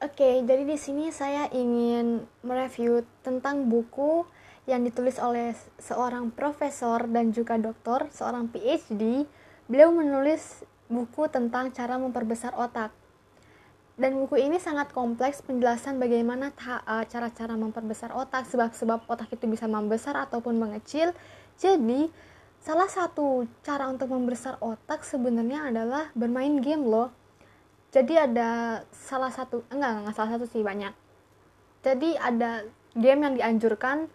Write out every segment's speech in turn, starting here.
Oke, jadi di sini saya ingin mereview tentang buku yang ditulis oleh seorang profesor dan juga doktor, seorang PhD. Beliau menulis buku tentang cara memperbesar otak. Dan buku ini sangat kompleks penjelasan bagaimana e, cara-cara memperbesar otak, sebab-sebab otak itu bisa membesar ataupun mengecil. Jadi, salah satu cara untuk membesar otak sebenarnya adalah bermain game loh jadi ada salah satu enggak enggak salah satu sih banyak. Jadi ada game yang dianjurkan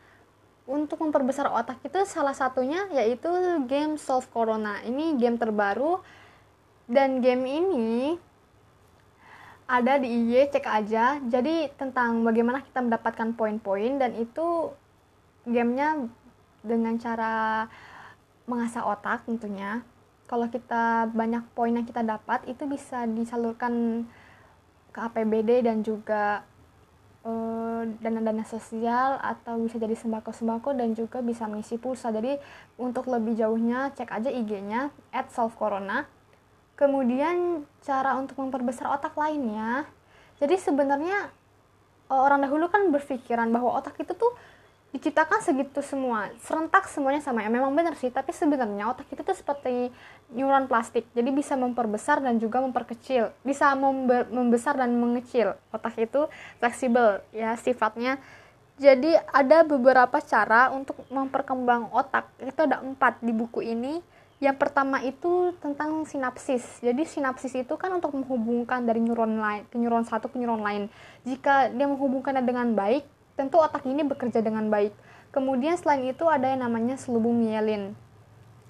untuk memperbesar otak itu salah satunya yaitu game Solve Corona. Ini game terbaru dan game ini ada di IG cek aja. Jadi tentang bagaimana kita mendapatkan poin-poin dan itu gamenya dengan cara mengasah otak tentunya kalau kita banyak poin yang kita dapat itu bisa disalurkan ke APBD dan juga eh, dana-dana sosial atau bisa jadi sembako-sembako dan juga bisa mengisi pulsa. Jadi untuk lebih jauhnya cek aja IG-nya @solvecorona. Kemudian cara untuk memperbesar otak lainnya. Jadi sebenarnya eh, orang dahulu kan berpikiran bahwa otak itu tuh diciptakan segitu semua serentak semuanya sama ya. Memang benar sih tapi sebenarnya otak itu tuh seperti neuron plastik. Jadi bisa memperbesar dan juga memperkecil bisa membesar dan mengecil. Otak itu fleksibel ya sifatnya. Jadi ada beberapa cara untuk memperkembang otak. Itu ada empat di buku ini. Yang pertama itu tentang sinapsis. Jadi sinapsis itu kan untuk menghubungkan dari neuron lain ke neuron satu ke neuron lain. Jika dia menghubungkannya dengan baik tentu otak ini bekerja dengan baik. Kemudian selain itu ada yang namanya selubung mielin.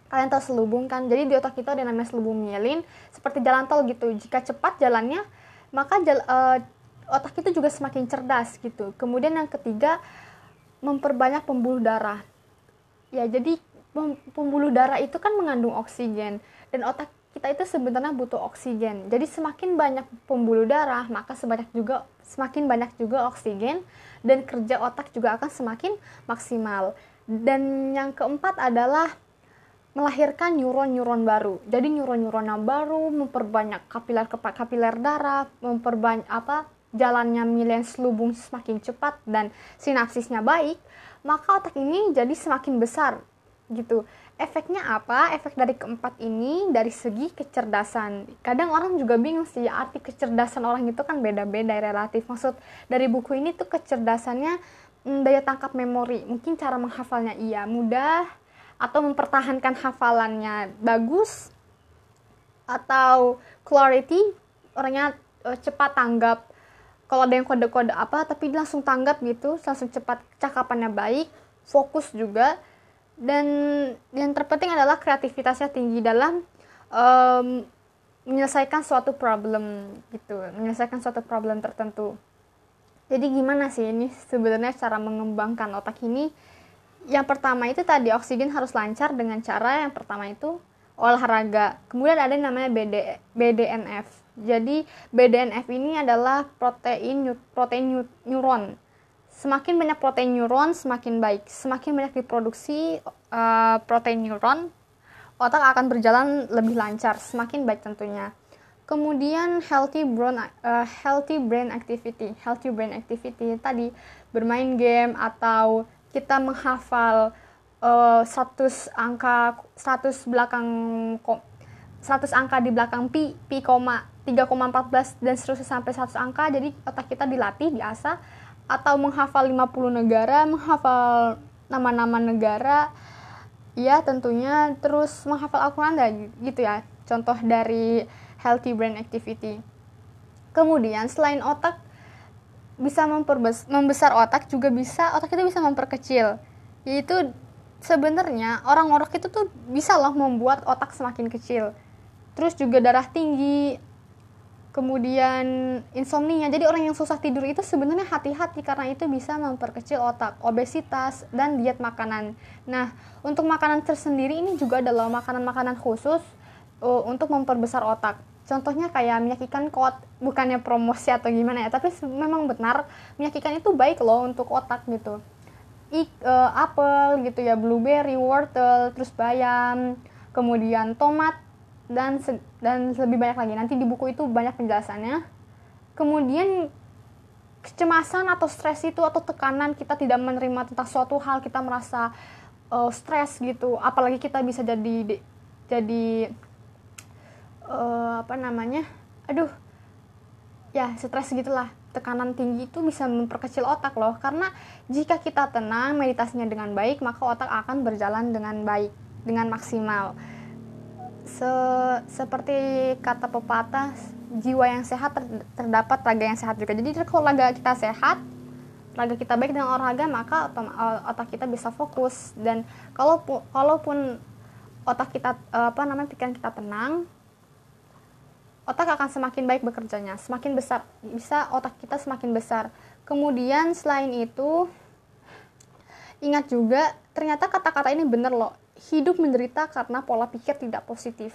Kalian tahu selubung kan? Jadi di otak kita ada yang namanya selubung mielin, seperti jalan tol gitu. Jika cepat jalannya, maka jal, uh, otak itu juga semakin cerdas gitu. Kemudian yang ketiga, memperbanyak pembuluh darah. Ya, jadi pembuluh darah itu kan mengandung oksigen dan otak kita itu sebenarnya butuh oksigen. Jadi semakin banyak pembuluh darah, maka sebanyak juga semakin banyak juga oksigen dan kerja otak juga akan semakin maksimal. Dan yang keempat adalah melahirkan neuron-neuron baru. Jadi neuron-neuron yang baru memperbanyak kapiler kapiler darah, memperbanyak apa? jalannya milen selubung semakin cepat dan sinapsisnya baik, maka otak ini jadi semakin besar gitu efeknya apa? Efek dari keempat ini dari segi kecerdasan. Kadang orang juga bingung sih arti kecerdasan orang itu kan beda-beda relatif. Maksud dari buku ini tuh kecerdasannya hmm, daya tangkap memori. Mungkin cara menghafalnya iya mudah atau mempertahankan hafalannya bagus atau clarity orangnya uh, cepat tanggap kalau ada yang kode-kode apa tapi langsung tanggap gitu langsung cepat cakapannya baik fokus juga dan yang terpenting adalah kreativitasnya tinggi dalam um, menyelesaikan suatu problem gitu menyelesaikan suatu problem tertentu. Jadi gimana sih ini sebenarnya cara mengembangkan otak ini? Yang pertama itu tadi oksigen harus lancar dengan cara yang pertama itu olahraga. Kemudian ada yang namanya BD, BDNF jadi BDNF ini adalah protein protein neuron semakin banyak protein neuron semakin baik. Semakin banyak diproduksi uh, protein neuron otak akan berjalan lebih lancar. Semakin baik tentunya. Kemudian healthy brain uh, healthy brain activity. Healthy brain activity tadi bermain game atau kita menghafal uh, 100 angka 100 belakang 100 angka di belakang pi pi koma 3,14 dan seterusnya sampai 100 angka. Jadi otak kita dilatih biasa atau menghafal 50 negara, menghafal nama-nama negara, ya tentunya terus menghafal Al-Quran gitu ya, contoh dari healthy brain activity. Kemudian selain otak bisa membesar otak juga bisa otak itu bisa memperkecil. Yaitu sebenarnya orang-orang itu tuh bisa loh membuat otak semakin kecil. Terus juga darah tinggi, kemudian insomnia. Jadi orang yang susah tidur itu sebenarnya hati-hati karena itu bisa memperkecil otak, obesitas dan diet makanan. Nah, untuk makanan tersendiri ini juga adalah makanan-makanan khusus uh, untuk memperbesar otak. Contohnya kayak minyak ikan kot, bukannya promosi atau gimana ya, tapi memang benar minyak ikan itu baik loh untuk otak gitu. Ik, uh, apel gitu ya, blueberry, wortel, terus bayam, kemudian tomat dan dan lebih banyak lagi nanti di buku itu banyak penjelasannya. Kemudian kecemasan atau stres itu atau tekanan kita tidak menerima tentang suatu hal kita merasa uh, stres gitu. Apalagi kita bisa jadi jadi uh, apa namanya? Aduh ya stres gitulah. Tekanan tinggi itu bisa memperkecil otak loh. Karena jika kita tenang meditasinya dengan baik maka otak akan berjalan dengan baik dengan maksimal Se seperti kata pepatah jiwa yang sehat ter terdapat raga yang sehat juga jadi kalau raga kita sehat raga kita baik dengan olahraga maka otak kita bisa fokus dan kalau kalaupun otak kita apa namanya pikiran kita tenang otak akan semakin baik bekerjanya, semakin besar, bisa otak kita semakin besar. Kemudian selain itu, ingat juga ternyata kata-kata ini benar loh. Hidup menderita karena pola pikir tidak positif.